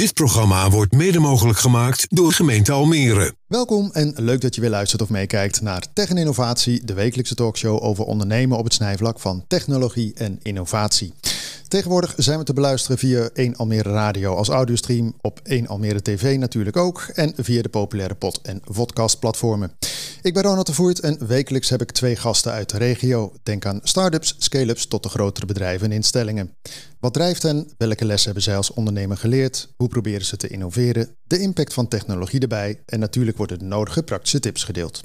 Dit programma wordt mede mogelijk gemaakt door gemeente Almere. Welkom en leuk dat je weer luistert of meekijkt naar Tech en Innovatie, de wekelijkse talkshow over ondernemen op het snijvlak van technologie en innovatie. Tegenwoordig zijn we te beluisteren via 1 Almere Radio als audiostream, op 1 Almere TV natuurlijk ook en via de populaire pod- en vodcast-platformen. Ik ben Ronald de Voert en wekelijks heb ik twee gasten uit de regio. Denk aan start-ups, scale-ups tot de grotere bedrijven en instellingen. Wat drijft hen? Welke lessen hebben zij als ondernemer geleerd? Hoe proberen ze te innoveren? De impact van technologie erbij en natuurlijk worden de nodige praktische tips gedeeld.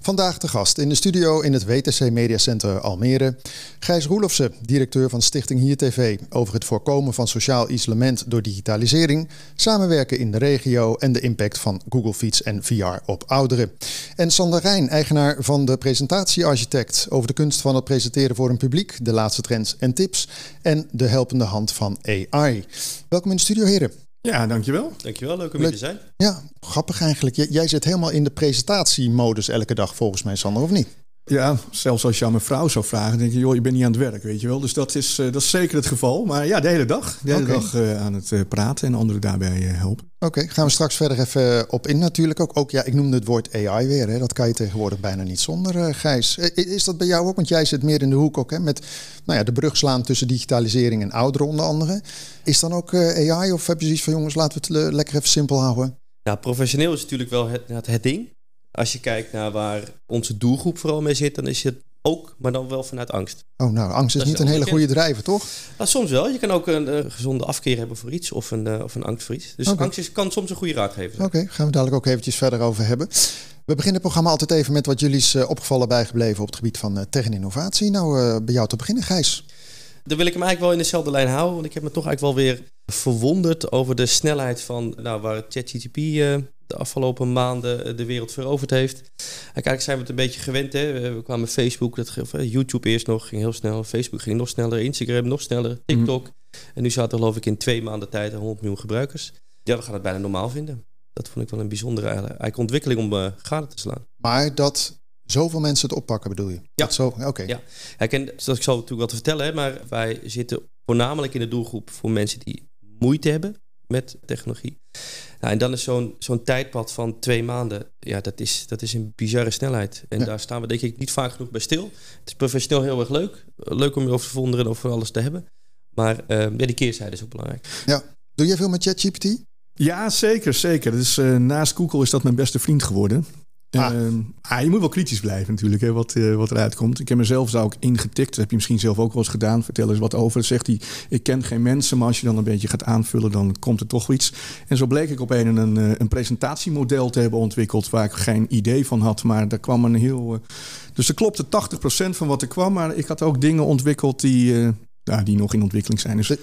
Vandaag de gast in de studio in het WTC Media Center Almere. Gijs Roelofse, directeur van Stichting Hier TV, over het voorkomen van sociaal isolement door digitalisering, samenwerken in de regio en de impact van Google Feeds en VR op ouderen. En Sander Rijn, eigenaar van de presentatiearchitect, over de kunst van het presenteren voor een publiek, de laatste trends en tips en de helpende hand van AI. Welkom in de studio, heren. Ja, dankjewel. Dankjewel, leuk om hier te zijn. Ja, grappig eigenlijk. J- jij zit helemaal in de presentatiemodus elke dag volgens mij, Sander, of niet? Ja, zelfs als je aan mijn vrouw zou vragen, denk je, joh, je bent niet aan het werk, weet je wel. Dus dat is, eh, dat is zeker het geval. Maar ja, de hele dag. De hele dag eh, aan het eh, praten en anderen daarbij helpen. Oké, gaan we straks verder even op in natuurlijk. Ook, ook ja, ik noemde het woord AI weer. Hè. Dat kan je tegenwoordig bijna niet zonder, eh, Gijs. Is dat bij jou ook? Want jij zit meer in de hoek ook, hè, met nou ja, de brug slaan tussen digitalisering en ouderen onder andere. Is dan ook eh, AI of heb je zoiets van, jongens, laten we het lekker even simpel houden? Nou, professioneel is natuurlijk wel het, het ding. Als je kijkt naar waar onze doelgroep vooral mee zit, dan is het ook, maar dan wel vanuit angst. Oh, nou, angst is niet een hele goede drijver, toch? Nou, soms wel. Je kan ook een eh, gezonde afkeer hebben voor iets of een, eh, of een angst voor iets. Dus angst is, kan soms een goede raadgever zijn. Oké, gaan we dadelijk ook eventjes verder over hebben. We beginnen het programma altijd even met wat jullie is eh, opgevallen bijgebleven op het gebied van tech en innovatie. Nou, bij jou te beginnen, Gijs. Dan wil ik hem eigenlijk wel in dezelfde lijn houden. Want ik heb me toch eigenlijk wel weer verwonderd over de snelheid van nou, waar ChatGPT de afgelopen maanden eh, de wereld veroverd heeft. En kijk, zijn we het een beetje gewend. Hè? We kwamen Facebook, dat, eh, YouTube eerst nog, ging heel snel. Facebook ging nog sneller, Instagram nog sneller, TikTok. En nu zaten er geloof ik in twee maanden tijd 100 miljoen gebruikers. Ja, we gaan het bijna normaal vinden. Dat vond ik wel een bijzondere eigenlijk, eigenlijk ontwikkeling om eh gade te slaan. Maar dat zoveel mensen het oppakken, bedoel je? Ja. Dat zo, Oké. Ja. Kijk, en zoals ik zal natuurlijk wat vertellen, hè, maar wij zitten voornamelijk in de doelgroep voor mensen die moeite hebben met technologie. Nou, en dan is zo'n zo'n tijdpad van twee maanden, ja, dat is, dat is een bizarre snelheid. En Ja. daar staan we denk ik niet vaak genoeg bij stil. Het is professioneel heel erg leuk. Leuk om je over te verwonderen en over alles te hebben. Maar eh, ja, die keerzijde is ook belangrijk. Doe jij veel met ChatGPT? Ja, zeker, zeker. Dus eh, naast Google is dat mijn beste vriend geworden. Ah. Ah. ah, je moet wel kritisch blijven natuurlijk, hè, wat, eh, wat eruit komt. Ik heb mezelf zo ook ingetikt. Dat heb je misschien zelf ook wel eens gedaan. Vertel eens wat over. Zegt hij, ik ken geen mensen, maar als je dan een beetje gaat aanvullen, dan komt er toch iets. En zo bleek ik op een een, eh, een presentatiemodel te hebben ontwikkeld waar ik geen idee van had. Maar daar kwam een heel... eh, dus er klopte 80% van wat er kwam. Maar ik had ook dingen ontwikkeld die, ja, die nog in ontwikkeling zijn. Dus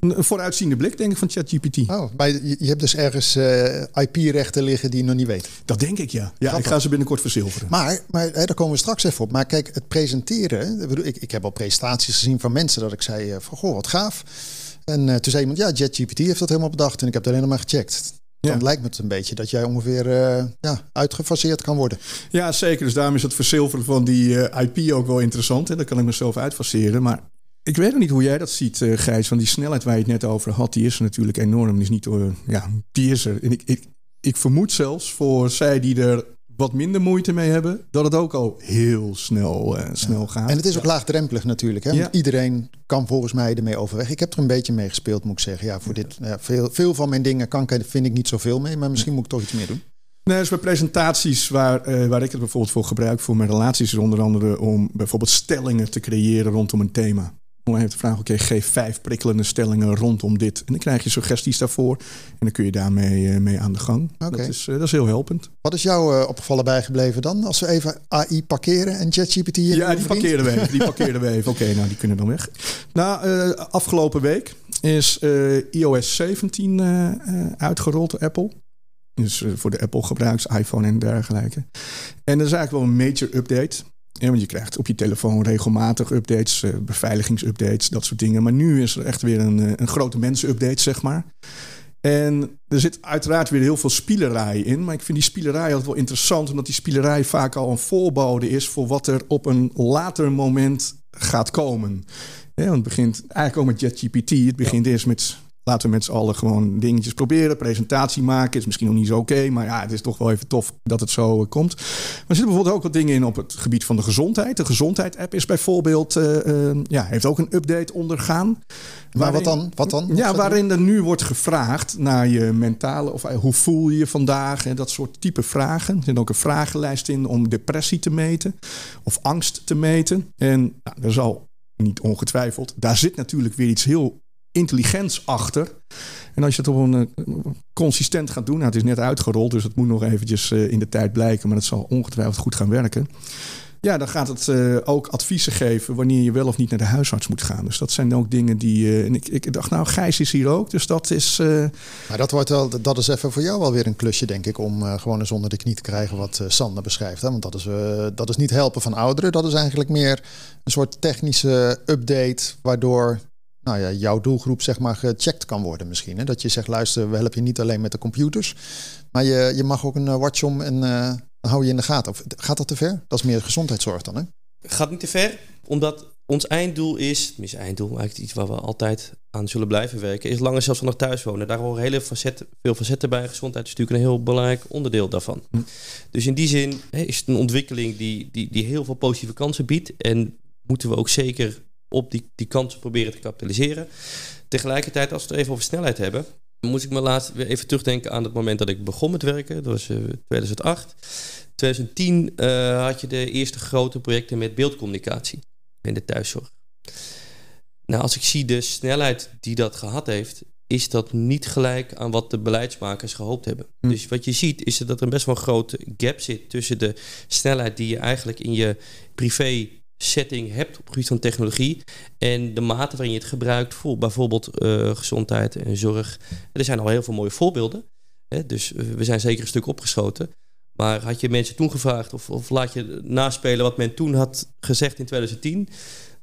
een vooruitziende blik, denk ik, van ChatGPT. Oh, maar je, je hebt dus ergens eh, IP-rechten liggen die je nog niet weet. Dat denk ik, ja. Ja, ik ga ze binnenkort verzilveren. Maar, maar hè, daar komen we straks even op. Maar kijk, het presenteren. Ik, ik, heb al presentaties gezien van mensen dat ik zei: eh, van goh, wat gaaf. En eh, toen zei iemand: ja, ChatGPT heeft dat helemaal bedacht. En ik heb het alleen nog maar gecheckt. Dan Ja. lijkt me het een beetje dat jij ongeveer ja, uitgefaseerd kan worden. Ja, zeker. Dus daarom is het verzilveren van die IP ook wel interessant. Hè? Dan kan ik mezelf uitfaceren. Maar ik weet nog niet hoe jij dat ziet, eh, Gijs. Van die snelheid waar je het net over had, die is er natuurlijk enorm. Die is niet door, ja, die is er. En ik, ik, ik vermoed zelfs voor zij die er wat minder moeite mee hebben, dat het ook al heel snel, eh, snel gaat. En het is ook laagdrempelig natuurlijk. Hè? Ja. Iedereen kan volgens mij ermee overweg. Ik heb er een beetje mee gespeeld, moet ik zeggen. Ja, voor dit, veel, veel van mijn dingen kan, ik- vind ik niet zoveel mee. Maar misschien moet ik toch iets meer doen. Nee, dus bij presentaties waar, eh, waar ik het bijvoorbeeld voor gebruik voor mijn relaties, is onder andere om bijvoorbeeld stellingen te creëren rondom een thema. Om even te vragen, oké, geef vijf prikkelende stellingen rondom dit. En dan krijg je suggesties daarvoor. En dan kun je daarmee eh, mee aan de gang. Dat, is, eh, dat is heel helpend. Wat is jou eh, opgevallen bijgebleven dan? Als we even AI parkeren en ChatGPT Ja, die parkeren we even. Die parkeren we even. Oké, nou, die kunnen dan weg. Nou, afgelopen week is iOS 17 eh, eh, uitgerold door Apple. Dus voor de Apple gebruikers, iPhone en dergelijke. En dat is eigenlijk wel een major update. Ja, want je krijgt op je telefoon regelmatig updates, eh, beveiligingsupdates, dat soort dingen. Maar nu is er echt weer een, eh, een grote mensen-update, zeg maar. En er zit uiteraard weer heel veel spielerij in. Maar ik vind die spielerij altijd wel interessant. Omdat die spielerij vaak al een voorbode is voor wat er op een later moment gaat komen. Ja, want het begint eigenlijk ook met ChatGPT. Het begint eerst met laten we met z'n allen gewoon dingetjes proberen. Presentatie maken is misschien nog niet zo oké, maar ja, het is toch wel even tof dat het zo komt. Maar er zitten bijvoorbeeld ook wat dingen in op het gebied van de gezondheid. De gezondheid-app is bijvoorbeeld, ja, heeft ook een update ondergaan. Maar wat dan? Wat dan? ja, waarin er nu wordt gevraagd naar je mentale, of hoe voel je je vandaag en dat soort type vragen. Er zit ook een vragenlijst in om depressie te meten of angst te meten. En nou, er zal niet ongetwijfeld, daar zit natuurlijk weer iets heel intelligents achter. En als je het op een uh, consistent gaat doen, nou, het is net uitgerold, dus het moet nog eventjes uh, in de tijd blijken, maar het zal ongetwijfeld goed gaan werken. Ja, dan gaat het uh, ook adviezen geven wanneer je wel of niet naar de huisarts moet gaan. Dus dat zijn ook dingen die. En ik, ik dacht, nou, Gijs is hier ook. Dus dat is. Maar dat, wordt wel, dat is even voor jou wel weer een klusje, denk ik. Om gewoon eens onder de knie te krijgen wat Sander beschrijft. Hè? Want dat is, dat is niet helpen van ouderen. Dat is eigenlijk meer een soort technische update. Waardoor nou ja, jouw doelgroep zeg maar gecheckt kan worden misschien. Hè? Dat je zegt, luister, we helpen je niet alleen met de computers. Maar je, je mag ook een watch om en dan hou je in de gaten. Of gaat dat te ver? Dat is meer gezondheidszorg dan, hè? Gaat niet te ver, omdat ons einddoel is, mis einddoel, eigenlijk iets waar we altijd aan zullen blijven werken, is langer zelfstandig thuis wonen. Daar horen hele facetten, veel facetten bij. Gezondheid is natuurlijk een heel belangrijk onderdeel daarvan. Hm. Dus in die zin hè, is het een ontwikkeling die, die, die heel veel positieve kansen biedt. En moeten we ook zeker op die, die kansen proberen te kapitaliseren. Tegelijkertijd, als we het even over snelheid hebben, moet ik me laatst weer even terugdenken aan het moment dat ik begon met werken. Dat was uh, 2008. 2010 uh, had je de eerste grote projecten met beeldcommunicatie in de thuiszorg. Nou, als ik zie de snelheid die dat gehad heeft, is dat niet gelijk aan wat de beleidsmakers gehoopt hebben. Hm. Dus wat je ziet is dat er best wel een grote gap zit tussen de snelheid die je eigenlijk in je privé setting hebt op het gebied van technologie en de mate waarin je het gebruikt voor bijvoorbeeld uh, gezondheid en zorg. Er zijn al heel veel mooie voorbeelden. Hè? Dus uh, we zijn zeker een stuk opgeschoten. Maar had je mensen toen gevraagd of, of laat je naspelen wat men toen had gezegd in 2010,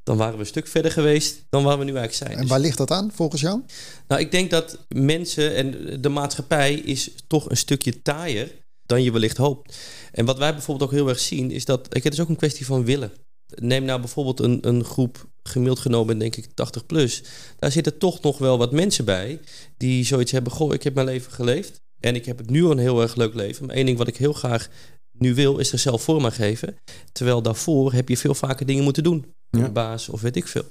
dan waren we een stuk verder geweest dan waar we nu eigenlijk zijn. En waar ligt dat aan volgens jou? Nou, ik denk dat mensen en de maatschappij is toch een stukje taaier dan je wellicht hoopt. En wat wij bijvoorbeeld ook heel erg zien is dat, het is ook een kwestie van willen. Neem nou bijvoorbeeld een, een groep gemiddeld genomen, denk ik 80 plus. Daar zitten toch nog wel wat mensen bij die zoiets hebben. Goh, ik heb mijn leven geleefd en ik heb het nu een heel erg leuk leven. Maar één ding wat ik heel graag nu wil, is er zelf voor me geven. Terwijl daarvoor heb je veel vaker dingen moeten doen. Ja. baas of weet ik veel.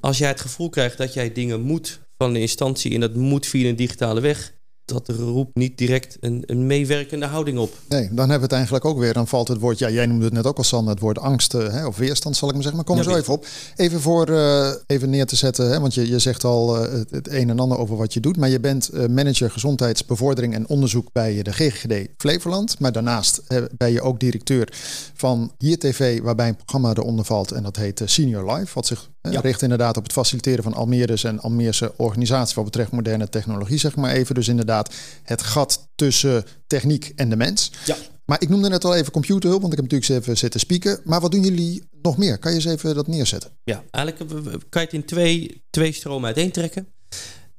Als jij het gevoel krijgt dat jij dingen moet van een instantie en dat moet via een digitale weg, dat roept niet direct een, een, meewerkende houding op. Nee, dan hebben we het eigenlijk ook weer. Dan valt het woord, ja, jij noemde het net ook al, Sander, het woord angst eh, hè, of weerstand, zal ik maar zeggen. Maar kom er zo even op. Even voor uh, even neer te zetten, hè, want je, je zegt al uh, het, het, een en ander over wat je doet. Maar je bent manager gezondheidsbevordering en onderzoek bij de GGD Flevoland. Maar daarnaast ben je ook directeur van Hier TV, waarbij een programma eronder valt. En dat heet Senior Life, wat zich ja. richt inderdaad op het faciliteren van Almere's en Almeerse organisatie wat betreft moderne technologie, zeg maar even. Dus inderdaad het gat tussen techniek en de mens. Ja. Maar ik noemde net al even computerhulp, want ik heb natuurlijk even zitten spieken. Maar wat doen jullie nog meer? Kan je eens even dat neerzetten? Ja, eigenlijk kan je het in twee, twee stromen uiteentrekken.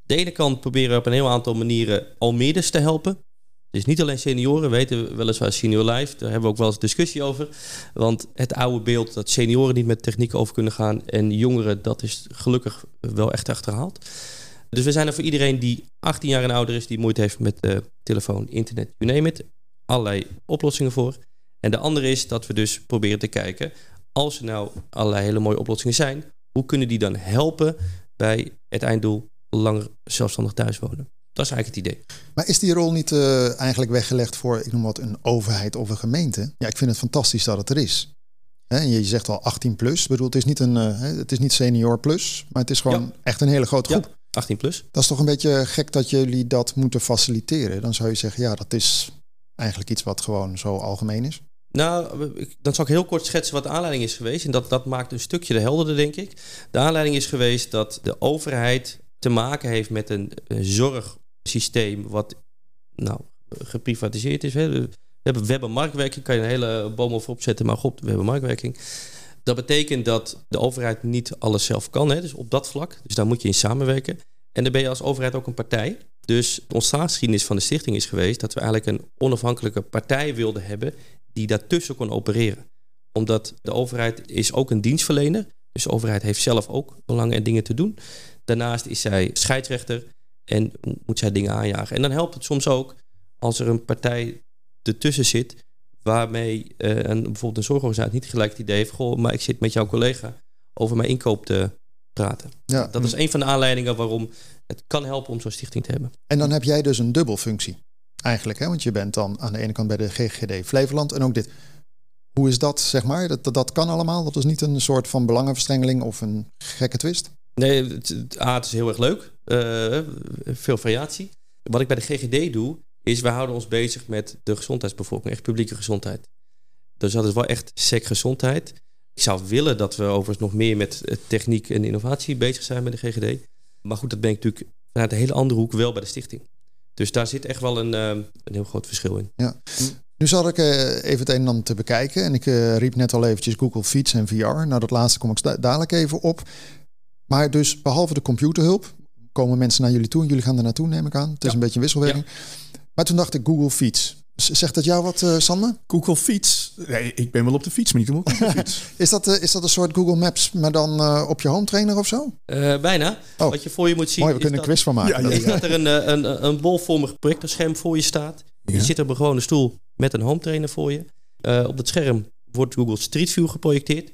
De ene kant proberen we op een heel aantal manieren Almeerders te helpen. Dus niet alleen senioren, weten weliswaar Senior Life, daar hebben we ook wel eens discussie over. Want het oude beeld dat senioren niet met techniek over kunnen gaan en jongeren, dat is gelukkig wel echt achterhaald. Dus we zijn er voor iedereen die 18 jaar en ouder is, die moeite heeft met telefoon, internet, you name it. Allerlei oplossingen voor. En de andere is dat we dus proberen te kijken, als er nou allerlei hele mooie oplossingen zijn, hoe kunnen die dan helpen bij het einddoel langer zelfstandig thuis wonen? Dat is eigenlijk het idee. Maar is die rol niet uh, eigenlijk weggelegd voor, ik noem wat, een overheid of een gemeente? Ja, ik vind het fantastisch dat het er is. Hè, je zegt al 18 plus. Ik bedoel, het is niet een, uh, het is niet senior plus, maar het is gewoon echt een hele grote groep. Ja, 18 plus. Dat is toch een beetje gek dat jullie dat moeten faciliteren. Dan zou je zeggen, ja, dat is eigenlijk iets wat gewoon zo algemeen is. Nou, dan zal ik heel kort schetsen wat de aanleiding is geweest. En dat, dat maakt een stukje de helderder, denk ik. De aanleiding is geweest dat de overheid te maken heeft met een, een zorg systeem wat nou, geprivatiseerd is. We hebben, we hebben marktwerking, kan je een hele boom over opzetten, maar goed, we hebben marktwerking. Dat betekent dat de overheid niet alles zelf kan, hè, dus op dat vlak. Dus daar moet je in samenwerken. En dan ben je als overheid ook een partij. Dus de ontstaansgeschiedenis van de stichting is geweest dat we eigenlijk een onafhankelijke partij wilden hebben die daartussen kon opereren. Omdat de overheid is ook een dienstverlener. Dus de overheid heeft zelf ook belangen en dingen te doen. Daarnaast is zij scheidsrechter en moet zij dingen aanjagen. En dan helpt het soms ook als er een partij ertussen zit waarmee uh, een, bijvoorbeeld een zorgorganisatie niet gelijk het idee heeft, goh, maar ik zit met jouw collega over mijn inkoop te praten. Ja. Dat is een van de aanleidingen waarom het kan helpen om zo'n stichting te hebben. En dan heb jij dus een dubbelfunctie eigenlijk, hè? want je bent dan aan de ene kant bij de GGD Flevoland en ook dit. Hoe is dat, zeg maar? Dat, dat, kan allemaal? Dat is niet een soort van belangenverstrengeling of een gekke twist? Nee, het, het is heel erg leuk. Uh, veel variatie. Wat ik bij de GGD doe, is we houden ons bezig met de gezondheidsbevolking, echt publieke gezondheid. Dus dat is wel echt sec gezondheid. Ik zou willen dat we overigens nog meer met eh, techniek en innovatie bezig zijn met de GGD. Maar goed, dat ben ik natuurlijk vanuit een hele andere hoek wel bij de stichting. Dus daar zit echt wel een, uh, een heel groot verschil in. Ja. Nu zal ik even het een en ander te bekijken. En ik riep net al eventjes Google Feeds en VR. Nou, dat laatste kom ik dadelijk even op. Maar dus behalve de computerhulp komen mensen naar jullie toe en jullie gaan er naartoe, neem ik aan. Het is een beetje een wisselwerking. Maar toen dacht ik Google Feeds. Zegt dat jou wat, uh, Sander? Google Fiets? Nee, ik ben wel op de fiets, maar niet op Google Fiets. is, dat, uh, is dat een soort Google Maps, maar dan uh, op je home trainer of zo? bijna. Oh. Wat je voor je moet zien. Mooi, we kunnen dat, een quiz van maken. Ja, ja, ja. dat er een, een, een bolvormig projectorscherm voor je staat. Je zit op een gewone stoel met een home trainer voor je. op dat scherm wordt Google Street View geprojecteerd.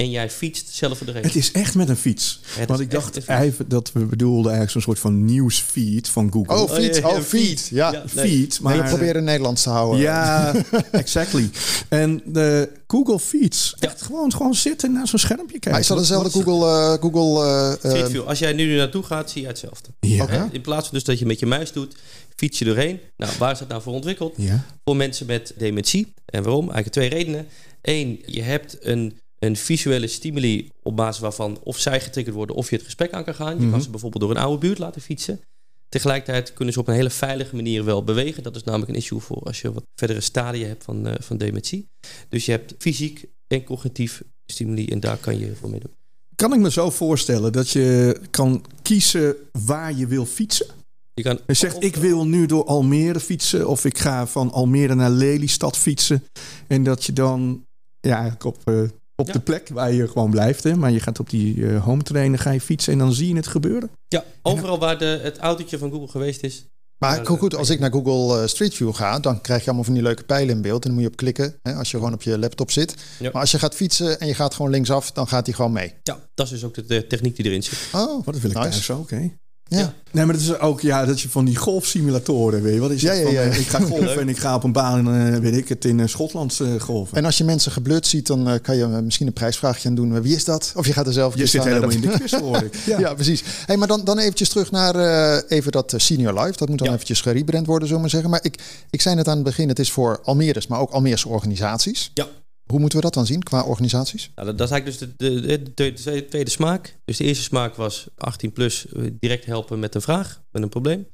En jij fietst zelf voor de reden. Het is echt met een fiets. Want ik dacht even dat we bedoelden eigenlijk zo'n soort van nieuwsfeed van Google. Oh, feed. Oh, oh feed. Ja, ja feed. Maar we proberen Nederlands te houden. Ja, exactly. En de Google Feeds. Echt gewoon, gewoon zitten naar zo'n schermpje kijken. Maar is dat dezelfde Google... Uh, Google uh, View. Als jij nu naartoe gaat, zie je hetzelfde. Ja. In plaats van dus dat je met je muis doet, fiets je doorheen. Nou, waar is dat nou voor ontwikkeld? Ja. Voor mensen met dementie. En waarom? Eigenlijk twee redenen. Eén, je hebt een een visuele stimuli op basis waarvan of zij getriggerd worden of je het gesprek aan kan gaan. Je kan mhm. ze bijvoorbeeld door een oude buurt laten fietsen. Tegelijkertijd kunnen ze op een hele veilige manier wel bewegen. Dat is namelijk een issue voor als je wat verdere stadia hebt van, uh, van dementie. Dus je hebt fysiek en cognitief stimuli en daar kan je voor mee doen. Kan ik me zo voorstellen dat je kan kiezen waar je wil fietsen? Je, kan je zegt, ik wil nu door Almere fietsen of ik ga van Almere naar Lelystad fietsen. En dat je dan ja, eigenlijk op uh, op de plek waar je gewoon blijft. Hè? Maar je gaat op die uh, home trainer, ga je fietsen en dan zie je het gebeuren. Ja, overal waar de, het autootje van Google geweest is. Maar goed, als ik naar Google uh, Street View ga, dan krijg je allemaal van die leuke pijlen in beeld. En dan moet je op klikken hè, als je gewoon op je laptop zit. Maar als je gaat fietsen en je gaat gewoon linksaf, dan gaat hij gewoon mee. Ja, dat is dus ook de, techniek die erin zit. Oh, wat wil ik nice. thuis ook. Hè? Ja. Nee, maar het is ook ja, dat je van die golfsimulatoren, weet je wat is ja, ja, ja, Ik ga golfen en ik ga op een baan, uh, weet ik het, in uh, Schotland uh, golfen. En als je mensen geblut ziet, dan kan je misschien een prijsvraagje aan doen. Wie is dat? Of je gaat er zelf Je zit helemaal in de quiz, hoor ik. ja. precies. Hey, maar dan, dan eventjes terug naar even dat Senior Life. Dat moet dan eventjes gerebrand worden, zullen we maar zeggen. Maar ik, ik zei net aan het begin, het is voor Almeres, maar ook Almeerse organisaties. Ja. Hoe moeten we dat dan zien qua organisaties? Nou, dat, is eigenlijk dus de, de, de, tweede smaak. Dus de eerste smaak was 18 plus eh, direct helpen met een vraag, met een probleem.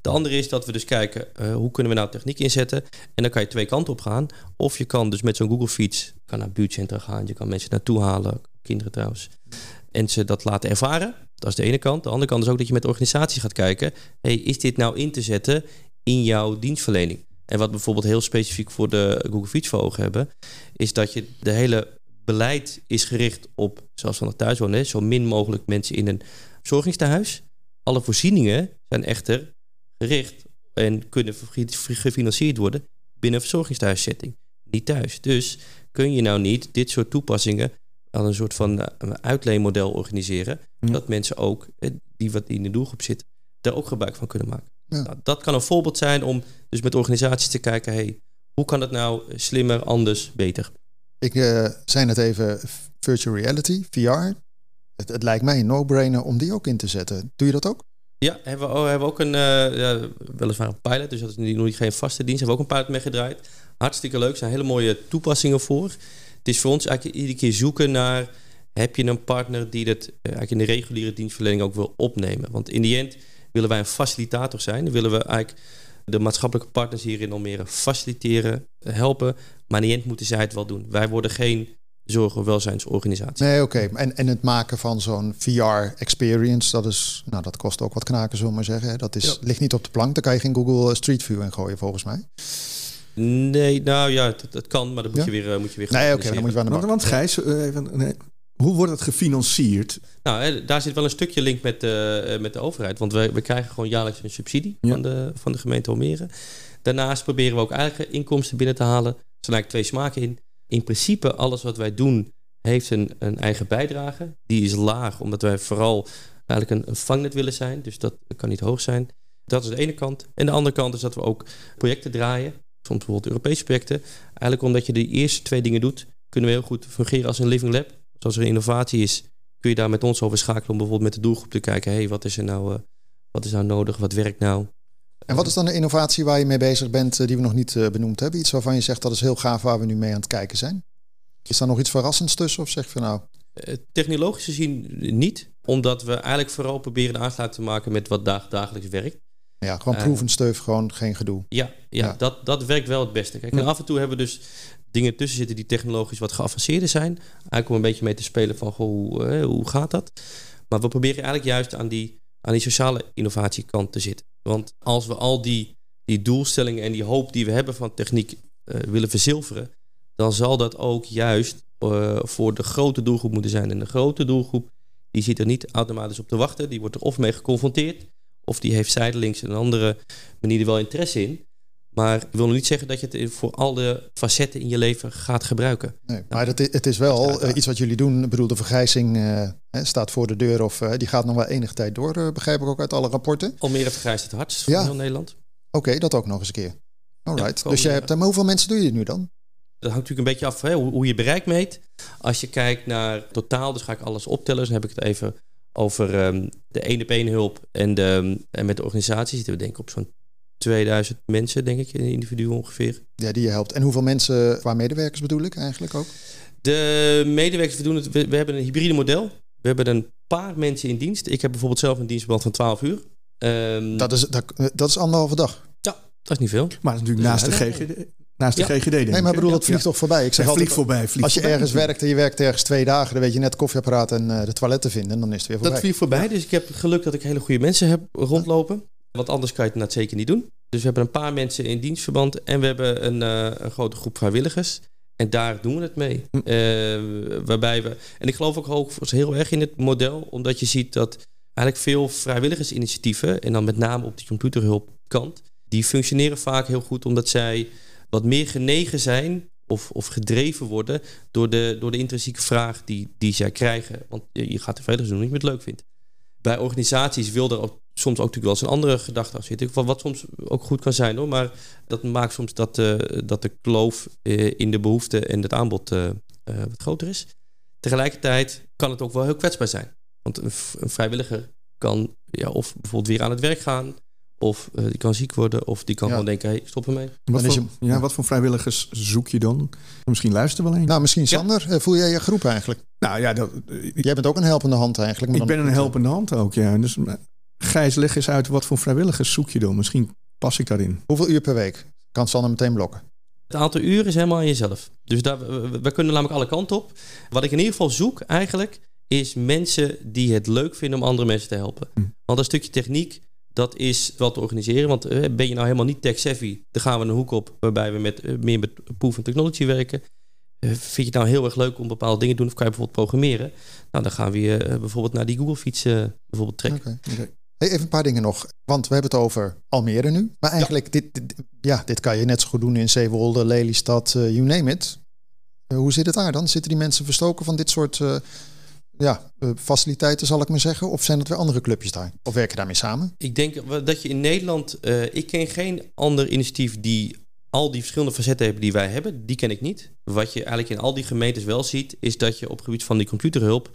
De andere is dat we dus kijken uh, hoe kunnen we nou techniek inzetten. En dan kan je twee kanten op gaan. Of je kan dus met zo'n Google Feeds kan naar buurtcentra gaan. Je kan mensen naartoe halen, kinderen trouwens. En ze dat laten ervaren. Dat is de ene kant. De andere kant is ook dat je met organisaties gaat kijken. Hey, is dit nou in te zetten in jouw dienstverlening? En wat bijvoorbeeld heel specifiek voor de Google Feeds voor ogen hebben, is dat je de hele beleid is gericht op, zoals van het thuiswonen, zo min mogelijk mensen in een verzorgingstehuis. Alle voorzieningen zijn echter gericht en kunnen gefinancierd worden binnen een verzorgingstehuiszetting, niet thuis. Dus kun je nou niet dit soort toepassingen aan een soort van eh, uitleenmodel organiseren, dat mensen ook, eh, die wat in de doelgroep zitten, daar ook gebruik van kunnen maken. Nou, dat kan een voorbeeld zijn om dus met organisaties te kijken, hey, hoe kan het nou slimmer, anders, beter? Ik uh, zei net even virtual reality, VR. Het, het lijkt mij een no-brainer om die ook in te zetten. Doe je dat ook? Ja, hebben we, oh, hebben we ook een, uh, ja, weliswaar een pilot, dus dat is nog geen vaste dienst. Hebben we ook een pilot mee gedraaid. Hartstikke leuk, er zijn hele mooie toepassingen voor. Het is voor ons eigenlijk iedere keer zoeken naar, heb je een partner die dat uh, eigenlijk in de reguliere dienstverlening ook wil opnemen? Want in die end willen wij een facilitator zijn. Dan willen we eigenlijk de maatschappelijke partners hier in Almere faciliteren, helpen. Maar in de end moeten zij het wel doen. Wij worden geen zorg- of welzijnsorganisatie. Nee, oké. En, en het maken van zo'n VR-experience, dat, is, nou, dat kost ook wat knaken, zullen we maar zeggen. Dat is, ligt niet op de plank. Daar kan je geen Google Street View in gooien, volgens mij. Nee, nou ja, dat, kan, maar dan moet je weer, moet je weer Nee, oké, dan moet je wel naar Want, want Gijs, uh, even, nee, Hoe wordt het gefinancierd? Nou, daar zit wel een stukje link met, de met de overheid. Want we, we krijgen gewoon jaarlijks een subsidie Ja. van, de, van de gemeente Almere. Daarnaast proberen we ook eigen inkomsten binnen te halen. Er zijn eigenlijk twee smaken in. In principe, alles wat wij doen heeft een, een eigen bijdrage. Die is laag, omdat wij vooral eigenlijk een, een vangnet willen zijn. Dus dat kan niet hoog zijn. Dat is de ene kant. En de andere kant is dat we ook projecten draaien. Soms bijvoorbeeld Europese projecten. Eigenlijk omdat je de eerste twee dingen doet, kunnen we heel goed fungeren als een living lab. Dus als er een innovatie is, kun je daar met ons over schakelen om bijvoorbeeld met de doelgroep te kijken, hey, wat is er nou, eh, wat is nou nodig, wat werkt nou? En wat is dan de innovatie waar je mee bezig bent eh, die we nog niet eh, benoemd hebben? Iets waarvan je zegt dat is heel gaaf waar we nu mee aan het kijken zijn? Is daar nog iets verrassends tussen of zeg je van nou, technologisch gezien niet, omdat we eigenlijk vooral proberen de aansluiting te maken met wat daag- dagelijks werkt. ja, gewoon proeven steuf, gewoon geen gedoe. Ja, ja, Ja. Dat, dat werkt wel het beste. Kijk, en af en toe hebben we dus dingen tussen zitten die technologisch wat geavanceerder zijn. Eigenlijk om een beetje mee te spelen van goh, hoe, eh, hoe gaat dat? Maar we proberen eigenlijk juist aan die, aan die sociale innovatiekant te zitten. Want als we al die, die doelstellingen en die hoop die we hebben van techniek eh, willen verzilveren, dan zal dat ook juist eh, voor de grote doelgroep moeten zijn. En de grote doelgroep die zit er niet automatisch op te wachten. Die wordt er of mee geconfronteerd, of die heeft zijdelings een andere manier er wel interesse in. Maar ik wil nog niet zeggen dat je het voor al de facetten in je leven gaat gebruiken. Nee, maar het, i- het is wel eh, iets wat jullie doen. Ik bedoel, de vergrijzing eh, staat voor de deur of eh, die gaat nog wel enige tijd door, begrijp ik ook uit alle rapporten. Almere vergrijst het hardst van Ja. heel Nederland. Oké, dat ook nog eens een keer. Alright. Ja, dus je hebt, maar hoeveel mensen doe je nu dan? Dat hangt natuurlijk een beetje af hè, hoe, hoe je bereik meet. Als je kijkt naar totaal, dus ga ik alles optellen. Dus dan heb ik het even over ehm, de één op hulp. En, de, en met de organisatie zitten we denk ik op zo'n 2000 mensen, denk ik, in individu ongeveer. Ja, die je helpt. En hoeveel mensen, qua medewerkers bedoel ik eigenlijk ook? De medewerkers, we, doen het, we, we hebben een hybride model. We hebben een paar mensen in dienst. Ik heb bijvoorbeeld zelf een dienstverband van 12 uur. Ehm, Dat is, dat, dat is anderhalve dag. ja, dat is niet veel. Maar dat is natuurlijk naast de GGD. Naast de Ja. GGD denk Nee, ik, maar hè? bedoel, dat Ja. vliegt toch voorbij? Ik zeg Ja, altijd, vliegt voorbij. Vliegt als je voorbij. ergens werkt en je werkt ergens twee dagen, dan weet je net koffieapparaat en eh, de toiletten vinden. En dan is het weer Dat voorbij. viel voorbij, dus ik heb geluk dat ik hele goede mensen heb rondlopen. Want anders kan je het net zeker niet doen. Dus we hebben een paar mensen in dienstverband en we hebben een, eh, een grote groep vrijwilligers. En daar doen we het mee. Hm. Eh, waarbij we, en ik geloof ook hoog, heel erg in het model, omdat je ziet dat eigenlijk veel vrijwilligersinitiatieven, en dan met name op die computerhulpkant, die functioneren vaak heel goed omdat zij wat meer genegen zijn of, of gedreven worden door de, door de intrinsieke vraag die, die zij krijgen. Want je, gaat de vrijwilligers doen omdat je het leuk vindt. Bij organisaties wil er ook, soms ook natuurlijk wel eens een andere gedachte aan zitten. Wat, soms ook goed kan zijn hoor. Maar dat maakt soms dat, eh, dat de kloof eh, in de behoefte en het aanbod eh, eh, wat groter is. Tegelijkertijd kan het ook wel heel kwetsbaar zijn. Want een, vrijwilliger kan ja, of bijvoorbeeld weer aan het werk gaan. Of die kan ziek worden. Of die kan Ja. gewoon denken, hey, stop ermee. Wat voor, je- ja, ja. wat voor vrijwilligers zoek je dan? Misschien luisteren wel een. Nou, misschien Sander, voel jij je groep eigenlijk? Nou ja, dat, ik, Jij bent ook een helpende hand eigenlijk. maar ik dan- ben een helpende hand ook. Ja. Dus, Gijs, leg eens uit wat voor vrijwilligers zoek je dan? Misschien pas ik daarin. Hoeveel uur per week? Kan Sander meteen blokken. Het aantal uren is helemaal aan jezelf. Dus daar, we, kunnen namelijk alle kanten op. Wat ik in ieder geval zoek eigenlijk, is mensen die het leuk vinden om andere mensen te helpen. Hm. Want een stukje techniek, dat is wel te organiseren. Want eh, ben je nou helemaal niet tech-savvy, dan gaan we een hoek op waarbij we met, eh, meer met proven technology werken. Eh, vind je het nou heel erg leuk om bepaalde dingen te doen of kan je bijvoorbeeld programmeren? Nou, dan gaan we je bijvoorbeeld naar die Google-fiets eh, bijvoorbeeld trekken. Oké. Hey, even een paar dingen nog. Want we hebben het over Almere nu. Maar eigenlijk, dit, dit, ja, dit kan je net zo goed doen in Zeewolde, Lelystad, eh, you name it. Eh, hoe zit het daar dan? Zitten die mensen verstoken van dit soort eh, ja, faciliteiten, zal ik maar zeggen? Of zijn het weer andere clubjes daar? Of werken daarmee samen? Ik denk dat je in Nederland. ik ken geen ander initiatief die al die verschillende facetten heeft die wij hebben. Die ken ik niet. Wat je eigenlijk in al die gemeentes wel ziet, is dat je op het gebied van die computerhulp.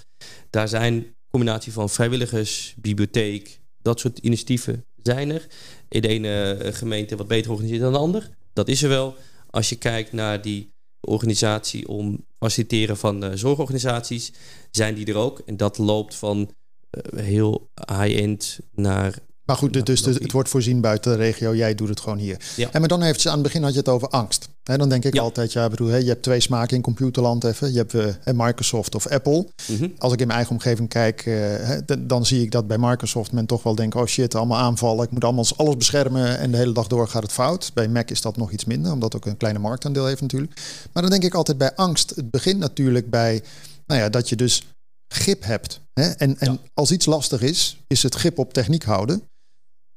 daar zijn combinatie van vrijwilligers, bibliotheek, dat soort initiatieven zijn er. In de ene eh, gemeente wat beter organiseerd dan de ander. Dat is er wel. Als je kijkt naar die organisatie om faciliteren van eh, zorgorganisaties, zijn die er ook. En dat loopt van eh, heel high-end naar Maar goed, dus het wordt voorzien buiten de regio. Jij doet het gewoon hier. Ja. En maar dan eventjes aan het begin had je het over angst. Hè, dan denk ik Ja. altijd, ja, bedoel, je hebt twee smaken in computerland even. Je hebt eh, Microsoft of Apple. Mhm. Als ik in mijn eigen omgeving kijk, eh, dan zie ik dat bij Microsoft men toch wel denkt, oh shit, allemaal aanvallen. Ik moet allemaal alles beschermen en de hele dag door gaat het fout. Bij Mac is dat nog iets minder, omdat ook een kleine marktaandeel heeft natuurlijk. Maar dan denk ik altijd bij angst. Het begint natuurlijk bij, nou ja, dat je dus grip hebt. Hè? En, en als iets lastig is, is het grip op techniek houden.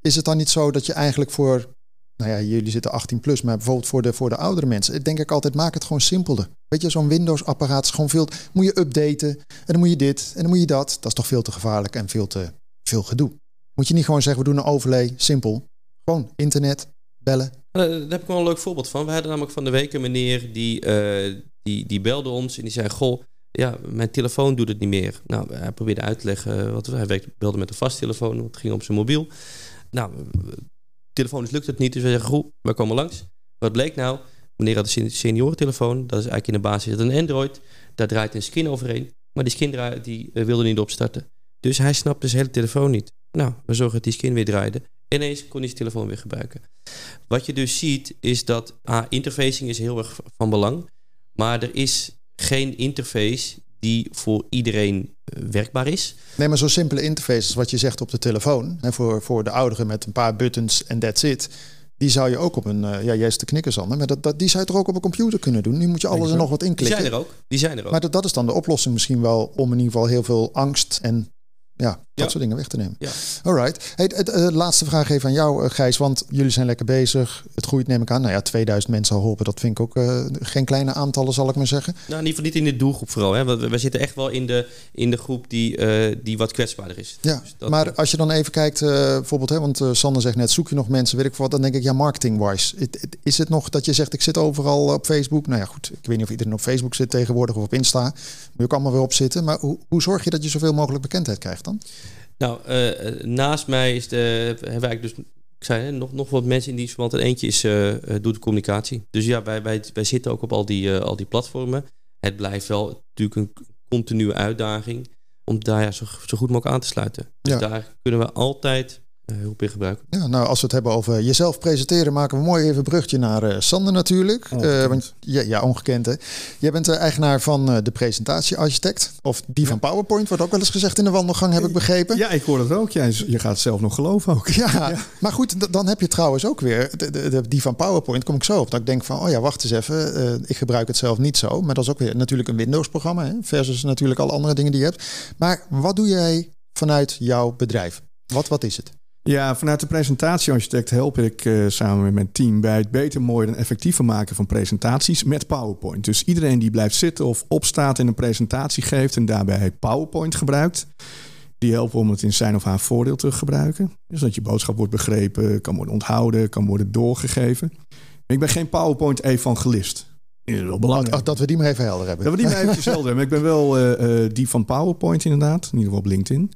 Is het dan niet zo dat je eigenlijk voor, nou ja, jullie zitten 18 plus, maar bijvoorbeeld voor de, voor de oudere mensen, denk ik altijd, maak het gewoon simpelder. Weet je, zo'n Windows-apparaat is gewoon veel, moet je updaten en dan moet je dit en dan moet je dat. Dat is toch veel te gevaarlijk en veel te veel gedoe. Moet je niet gewoon zeggen, we doen een overlay, simpel. Gewoon internet, bellen. Nou, daar heb ik wel een leuk voorbeeld van. We hadden namelijk van de week een meneer die, uh, die, die belde ons en die zei, goh, ja, mijn telefoon doet het niet meer. Nou, hij probeerde uit te leggen, wat hij werkte, belde met een vast telefoon, het ging op zijn mobiel. Nou, telefonisch lukt het niet, dus we zeggen, goed, we komen langs. Wat bleek nou? Meneer had een seniorentelefoon, dat is eigenlijk in de basis een Android. Daar draait een skin overheen, maar die skin die, uh, wilde niet opstarten. Dus hij snapte zijn hele telefoon niet. Nou, we zorgen dat die skin weer draaide. Ineens kon hij zijn telefoon weer gebruiken. Wat je dus ziet, is dat ah, interfacing is heel erg van belang. Maar er is geen interface die voor iedereen eh, werkbaar is. Nee, maar zo'n simpele interface als wat je zegt op de telefoon. Hè, voor, voor de ouderen met een paar buttons en that's it. Die zou je ook op een, uh, ja, juist de knikkers maar dat, dat, die zou je toch ook op een computer kunnen doen? Nu moet je alles er nog wat inklikken. Die zijn er ook. Die zijn er ook. Maar dat, dat is dan de oplossing misschien wel om in ieder geval heel veel angst en ja, dat soort dingen weg te nemen. Ja. Alright. Hey, het, uh, laatste vraag even aan jou, uh, Gijs. Want jullie zijn lekker bezig. Het groeit, neem ik aan. Nou ja, 2000 mensen al hopen. Dat vind ik ook uh, geen kleine aantallen, zal ik maar zeggen. Nou, in ieder geval niet in de doelgroep vooral. Hè. We, we zitten echt wel in de, in de groep die, die wat kwetsbaarder is. Ja, dus dat... maar als je dan even kijkt, bijvoorbeeld, hè, want Sander zegt net, zoek je nog mensen, weet ik wat, dan denk ik, ja, marketing-wise. Is het nog dat je zegt, ik zit overal op Facebook? Nou ja, goed, ik weet niet of iedereen op Facebook zit tegenwoordig of op Insta. Moet je ook allemaal weer op zitten. Maar hoe, hoe zorg je dat je zoveel mogelijk bekendheid krijgt dan? Nou, uh, naast mij is de, hebben wij dus, ik zei hè, nog, nog wat mensen in die verband. En eentje is, uh, doet de communicatie. Dus ja, wij, wij, wij zitten ook op al die, uh, al die platformen. Het blijft wel natuurlijk een continue uitdaging om daar ja, zo, zo goed mogelijk aan te sluiten. Dus ja. daar kunnen we altijd hulp in gebruiken. Ja, nou, als we het hebben over jezelf presenteren, maken we mooi even een brugje naar uh, Sander natuurlijk. Uh, want, ja, ja, ongekend hè. Jij bent de eigenaar van uh, de presentatiearchitect. Of die ja. van PowerPoint, wordt ook wel eens gezegd in de wandelgang, heb ik begrepen. Ja, ik hoor het ook. Ja, je gaat het zelf nog geloven ook. Ja, maar goed, dan heb je trouwens ook weer de, de, de, die van PowerPoint, kom ik zo op. Dat ik denk van, oh ja, wacht eens even. ik gebruik het zelf niet zo. Maar dat is ook weer natuurlijk een Windows-programma. Hè, versus natuurlijk alle andere dingen die je hebt. Maar wat doe jij vanuit jouw bedrijf? Wat, wat is het? Ja, vanuit de presentatiearchitect help ik uh, samen met mijn team bij het beter, mooier en effectiever maken van presentaties met PowerPoint. Dus iedereen die blijft zitten of opstaat en een presentatie geeft en daarbij PowerPoint gebruikt, die helpen om het in zijn of haar voordeel te gebruiken. Dus dat je boodschap wordt begrepen, kan worden onthouden, kan worden doorgegeven. Ik ben geen PowerPoint-evangelist. Is wel belangrijk. Ach, dat we die maar even helder hebben. Dat we die maar even helder hebben. Ik ben wel uh, uh, die van PowerPoint inderdaad, in ieder geval op LinkedIn.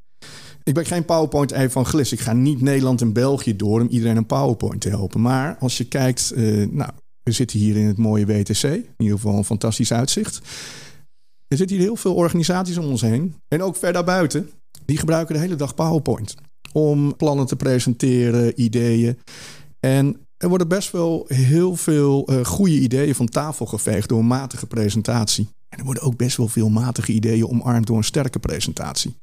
Ik ben geen PowerPoint-evangelist. Ik ga niet Nederland en België door om iedereen een PowerPoint te helpen. Maar als je kijkt, uh, nou, we zitten hier in het mooie WTC. In ieder geval een fantastisch uitzicht. Er zitten hier heel veel organisaties om ons heen. En ook ver daarbuiten. Die gebruiken de hele dag PowerPoint. Om plannen te presenteren, ideeën. En er worden best wel heel veel uh, goede ideeën van tafel geveegd door een matige presentatie. En er worden ook best wel veel matige ideeën omarmd door een sterke presentatie.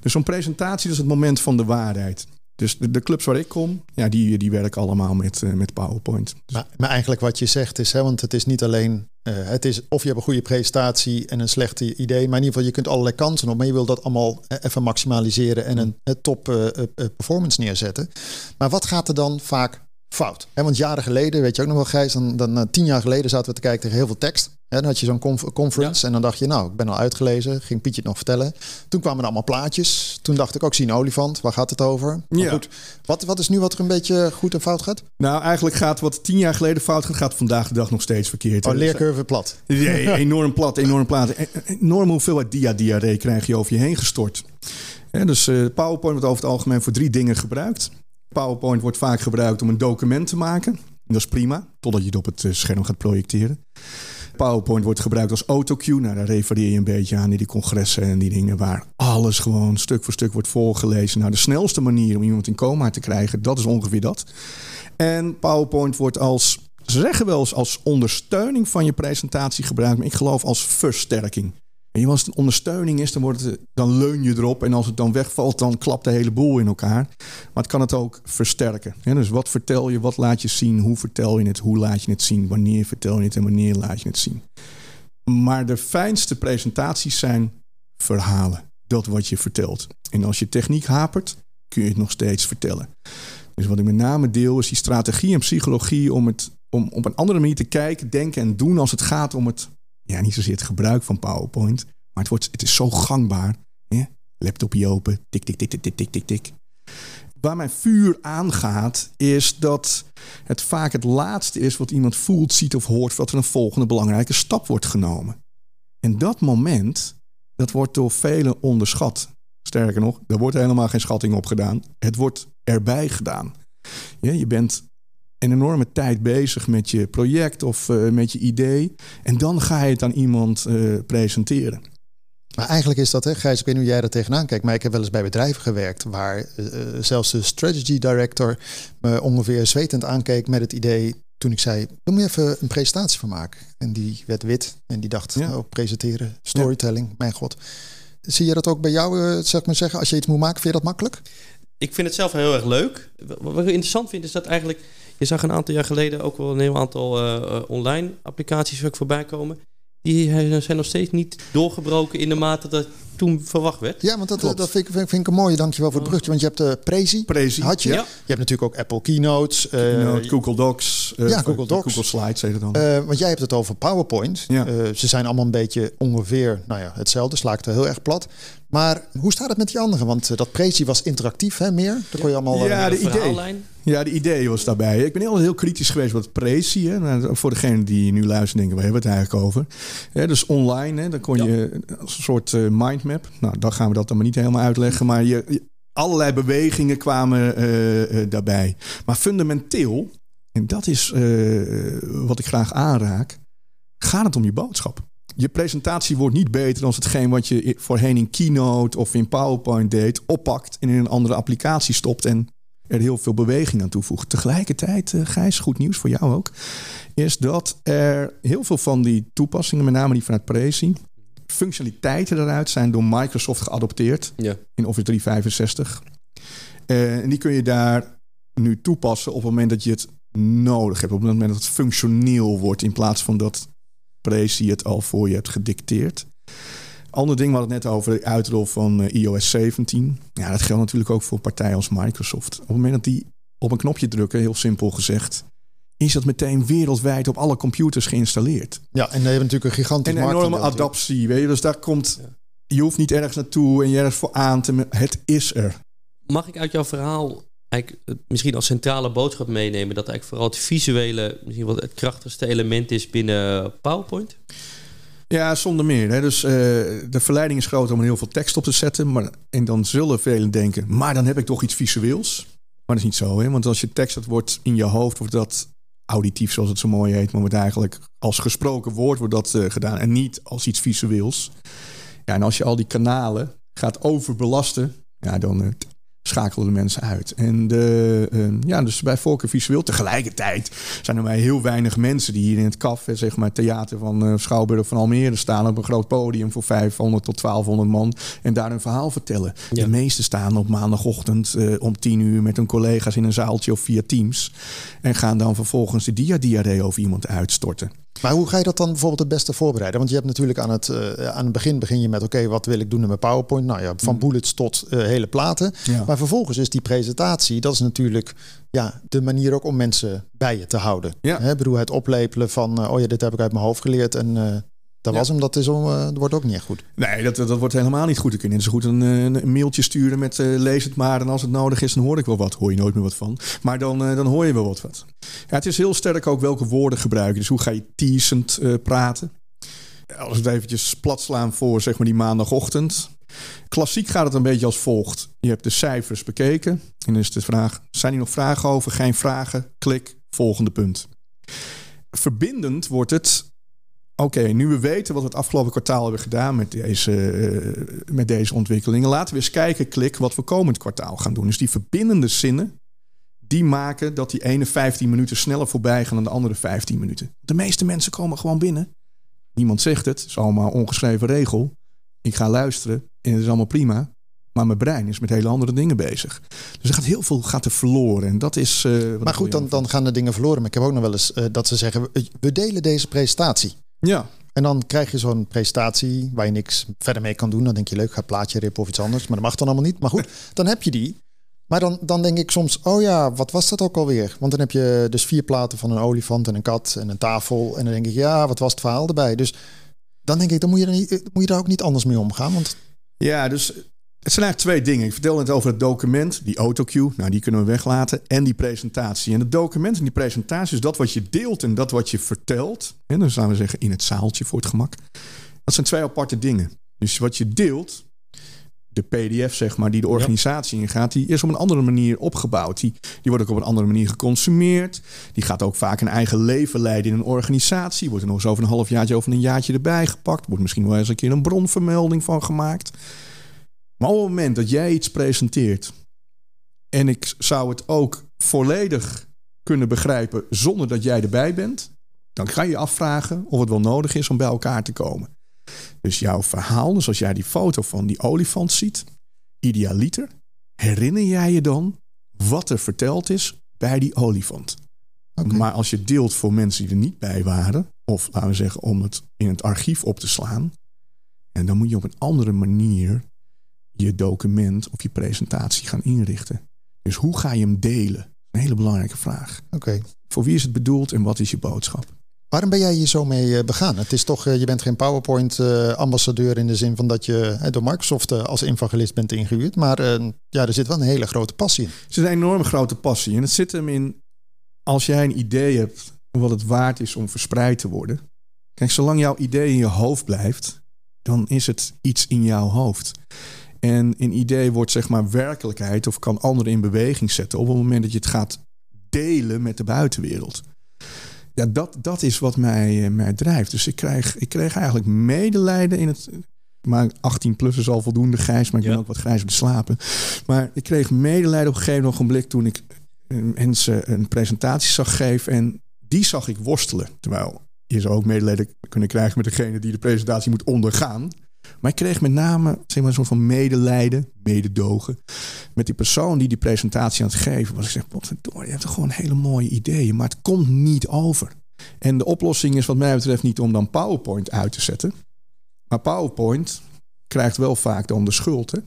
Dus zo'n presentatie is het moment van de waarheid. Dus de, clubs waar ik kom, ja, die, die werken allemaal met, uh, met PowerPoint. Dus... Maar, maar, eigenlijk wat je zegt is, hè, want het is niet alleen, uh, het is of je hebt een goede presentatie en een slechte idee, maar in ieder geval je kunt allerlei kansen op, maar je wil dat allemaal even maximaliseren en een, top performance neerzetten. Maar wat gaat er dan vaak fout? Hè, want jaren geleden, weet je ook nog wel Gijs, dan, dan tien jaar geleden zaten we te kijken tegen heel veel tekst. Ja, dan had je zo'n conf conference en dan dacht je, nou, ik ben al uitgelezen. Ging Pietje het nog vertellen. Toen kwamen er allemaal plaatjes. Toen dacht ik ook, zie een olifant. Waar gaat het over? Maar ja. goed, wat, wat is nu wat er een beetje goed en fout gaat? Nou, eigenlijk gaat wat tien jaar geleden fout gaat, gaat vandaag de dag nog steeds verkeerd. Oh, leercurve plat. Nee, enorm plat, enorm plat. Enorm hoeveelheid dia-diarree krijg je over je heen gestort. Ja, dus uh, PowerPoint wordt over het algemeen voor drie dingen gebruikt. PowerPoint wordt vaak gebruikt om een document te maken. Dat is prima, totdat je het op het eh, scherm gaat projecteren. PowerPoint wordt gebruikt als autocue. Nou, daar refereer je een beetje aan in die congressen en die dingen waar alles gewoon stuk voor stuk wordt voorgelezen. Nou, de snelste manier om iemand in coma te krijgen, dat is ongeveer dat. En PowerPoint wordt als, ze zeggen wel eens als ondersteuning van je presentatie gebruikt, maar ik geloof als versterking. En als het een ondersteuning is, dan, wordt het, dan leun je erop. En als het dan wegvalt, dan klapt de hele boel in elkaar. Maar het kan het ook versterken. dus wat vertel je, wat laat je zien, hoe vertel je het, hoe laat je het zien, wanneer vertel je het en wanneer laat je het zien. Maar de fijnste presentaties zijn verhalen. dat wat je vertelt. En als je techniek hapert, kun je het nog steeds vertellen. Dus wat ik met name deel is die strategie en psychologie om, het, om op een andere manier te kijken, denken en doen als het gaat om het, ja, niet zozeer het gebruik van PowerPoint, maar het, wordt, het is zo gangbaar. Hè? Laptopje open, tik, tik, tik, tik, tik, tik, tik, tik. Waar mijn vuur aangaat, is dat het vaak het laatste is wat iemand voelt, ziet of hoort, voordat er een volgende belangrijke stap wordt genomen. En dat moment, dat wordt door velen onderschat. Sterker nog, er wordt helemaal geen schatting op gedaan. Het wordt erbij gedaan. Je bent een enorme tijd bezig met je project of uh, met je idee. En dan ga je het aan iemand uh, presenteren. Maar eigenlijk is dat, hè, Gijs, ik weet niet hoe jij er tegenaan kijkt, maar ik heb wel eens bij bedrijven gewerkt waar uh, zelfs de strategy director me ongeveer zwetend aankeek met het idee toen ik zei, doe me even een presentatie van maken. En die werd wit en die dacht, ja. oh, presenteren, storytelling, ja. mijn god. Zie je dat ook bij jou, uh, zeg maar zeggen, als je iets moet maken, vind je dat makkelijk? Ik vind het zelf heel erg leuk. Wat ik interessant vind is dat eigenlijk, je zag een aantal jaar geleden ook wel een heel aantal uh, online applicaties voorbij komen. Die zijn nog steeds niet doorgebroken in de mate dat toen verwacht werd. Ja, want dat, dat vind, ik, vind ik een mooie. Dankjewel voor het brugje. Want je hebt de uh, Prezi. Prezi. Had je. Ja. Je hebt natuurlijk ook Apple Keynotes. Uh, Keynote, Google Docs. Uh, ja, Google Docs. Google Slides heet het dan. Uh, want jij hebt het over PowerPoint. Ja. ze zijn allemaal een beetje ongeveer nou ja, hetzelfde. Sla ik er heel erg plat. Maar hoe staat het met die anderen? Want dat Prezi was interactief, hè, meer? Daar kon je allemaal... Ja, de idee. Ja, de idee was daarbij. Ik ben heel, heel kritisch geweest wat Prezi. Hè. Nou, voor degene die nu luisteren denken, waar hebben we het eigenlijk over? Hè, dus online, hè, dan kon je als een soort uh, mindmap. Nou, dan gaan we dat dan maar niet helemaal uitleggen. Maar je, allerlei bewegingen kwamen uh, uh, daarbij. Maar fundamenteel, en dat is wat ik graag aanraak, gaat het om je boodschap. Je presentatie wordt niet beter dan hetgeen wat je voorheen in Keynote of in PowerPoint deed, oppakt en in een andere applicatie stopt en er heel veel beweging aan toevoegt. Tegelijkertijd, Gijs, goed nieuws voor jou ook, is dat er heel veel van die toepassingen, met name die vanuit Prezi, functionaliteiten eruit zijn door Microsoft geadopteerd ja. in Office 365. Uh, en die kun je daar nu toepassen op het moment dat je het nodig hebt. Op het moment dat het functioneel wordt in plaats van dat Prezi het al voor je hebt gedicteerd. Ander ding, we hadden het net over de uitrol van uh, iOS 17. Ja, dat geldt natuurlijk ook voor partijen als Microsoft. Op het moment dat die op een knopje drukken, heel simpel gezegd, is dat meteen wereldwijd op alle computers geïnstalleerd. Ja, en dan hebben natuurlijk een gigantische En een enorme adaptie, weet je. Dus daar komt, je hoeft niet ergens naartoe en je ergens voor aan te... Het is er. Mag ik uit jouw verhaal eigenlijk misschien als centrale boodschap meenemen... dat eigenlijk vooral het visuele, misschien wel het krachtigste element is binnen PowerPoint? Ja, zonder meer. Hè. Dus uh, de verleiding is groot om heel veel tekst op te zetten. Maar, en dan zullen velen denken, maar dan heb ik toch iets visueels. Maar dat is niet zo, hè? want als je tekst dat wordt in je hoofd, wordt dat auditief, zoals het zo mooi heet. Maar wordt eigenlijk als gesproken woord wordt dat uh, gedaan en niet als iets visueels. Ja, en als je al die kanalen gaat overbelasten, ja, dan schakelen de mensen uit. En de, uh, ja, dus bij voorkeur visueel. Tegelijkertijd zijn er maar heel weinig mensen die hier in het café, zeg maar, theater van uh, Schouwburg van Almere staan op een groot podium voor 500 tot 1200 man en daar een verhaal vertellen. Ja. De meeste staan op maandagochtend uh, om 10 uur met hun collega's in een zaaltje of via Teams en gaan dan vervolgens de dia-diarree over iemand uitstorten. Maar hoe ga je dat dan bijvoorbeeld het beste voorbereiden? Want je hebt natuurlijk aan het, uh, aan het begin begin je met... oké, okay, wat wil ik doen in mijn PowerPoint? Nou ja, van mm. bullets tot uh, hele platen. Ja. Maar vervolgens is die presentatie... dat is natuurlijk ja, de manier ook om mensen bij je te houden. Ja. Hè, bedoel, het oplepelen van... Uh, oh ja, dit heb ik uit mijn hoofd geleerd en... Dat was hem, dat, is om, uh, dat wordt ook niet echt goed. Nee, dat, dat wordt helemaal niet goed. Ik kan net zo goed een, een mailtje sturen met uh, lees het maar. En als het nodig is, dan hoor ik wel wat. Hoor je nooit meer wat van. Maar dan, uh, dan hoor je wel wat. wat. Ja, het is heel sterk ook welke woorden gebruiken. Dus hoe ga je teasend praten? Als we het eventjes plat slaan voor zeg maar die maandagochtend. Klassiek gaat het een beetje als volgt. Je hebt de cijfers bekeken. En dan is de vraag, zijn er nog vragen over? Geen vragen? Klik, volgende punt. Verbindend wordt het Oké, okay, nu we weten wat we het afgelopen kwartaal hebben gedaan met deze, uh, met deze ontwikkelingen, laten we eens kijken, klik, wat we komend kwartaal gaan doen. Dus die verbindende zinnen, die maken dat die ene 15 minuten sneller voorbij gaan dan de andere 15 minuten. De meeste mensen komen gewoon binnen. Niemand zegt het, het is allemaal ongeschreven regel. Ik ga luisteren en het is allemaal prima. Maar mijn brein is met hele andere dingen bezig. Dus er gaat heel veel gaat er verloren. En dat is. Uh, maar goed, dan, dan gaan de dingen verloren. Maar ik heb ook nog wel eens uh, dat ze zeggen: we delen deze presentatie. Ja. En dan krijg je zo'n presentatie waar je niks verder mee kan doen. Dan denk je leuk, ga plaatje rippen of iets anders. Maar dat mag dan allemaal niet. Maar goed, dan heb je die. Maar dan, dan denk ik soms, oh ja, wat was dat ook alweer? Want dan heb je dus vier platen van een olifant en een kat en een tafel. En dan denk ik, ja, wat was het verhaal erbij? Dus dan denk ik, dan moet je, er niet, moet je daar ook niet anders mee omgaan. Want... Ja, dus het zijn eigenlijk twee dingen. Ik vertel net over het document, die autocue, nou die kunnen we weglaten, en die presentatie. En het document en die presentatie is dat wat je deelt en dat wat je vertelt. En dan zouden we zeggen in het zaaltje voor het gemak. Dat zijn twee aparte dingen. Dus wat je deelt, de PDF zeg maar, die de organisatie ingaat, die is op een andere manier opgebouwd. Die, die wordt ook op een andere manier geconsumeerd. Die gaat ook vaak een eigen leven leiden in een organisatie. Wordt er nog eens over een half jaartje, over een jaartje erbij gepakt. Wordt misschien wel eens een keer een bronvermelding van gemaakt. Maar op het moment dat jij iets presenteert en ik zou het ook volledig kunnen begrijpen zonder dat jij erbij bent, dan ga je je afvragen of het wel nodig is om bij elkaar te komen. Dus jouw verhaal, dus als jij die foto van die olifant ziet, idealiter, herinner jij je dan wat er verteld is bij die olifant. Maar als je deelt voor mensen die er niet bij waren, of laten we zeggen om het in het archief op te slaan, en dan moet je op een andere manier je document of je presentatie gaan inrichten. Dus hoe ga je hem delen? Een hele belangrijke vraag. Oké. Voor wie is het bedoeld en wat is je boodschap? Waarom ben jij hier zo mee eh, begaan? Het is toch, eh, je bent geen PowerPoint-ambassadeur in de zin van dat je door Microsoft eh, als evangelist bent ingehuurd. Maar ja, er zit wel een hele grote passie in. Er zit een enorme grote passie. En het zit hem in, als jij een idee hebt wat het waard is om verspreid te worden. Kijk, zolang jouw idee in je hoofd blijft, dan is het iets in jouw hoofd. En een idee wordt zeg maar werkelijkheid of kan anderen in beweging zetten op het moment dat je het gaat delen met de buitenwereld. Ja, dat, dat is wat mij, eh, mij drijft. Dus ik krijg, ik kreeg eigenlijk medelijden in het. Maar 18 plus is al voldoende grijs, maar ik ben ook wat grijs op de slapen. Maar ik kreeg medelijden op een gegeven ogenblik toen ik eh, mensen een presentatie zag geven. En die zag ik worstelen. Terwijl je zou ook medelijden kunnen krijgen met degene die de presentatie moet ondergaan. Maar ik kreeg met name zeg maar, een soort van medelijden, mededogen. met die persoon die die presentatie aan het geven was. Ik zeg: Potverdorie, je hebt toch gewoon hele mooie ideeën, maar het komt niet over. En de oplossing is, wat mij betreft, niet om dan PowerPoint uit te zetten. Maar PowerPoint krijgt wel vaak dan de schuld. Hè?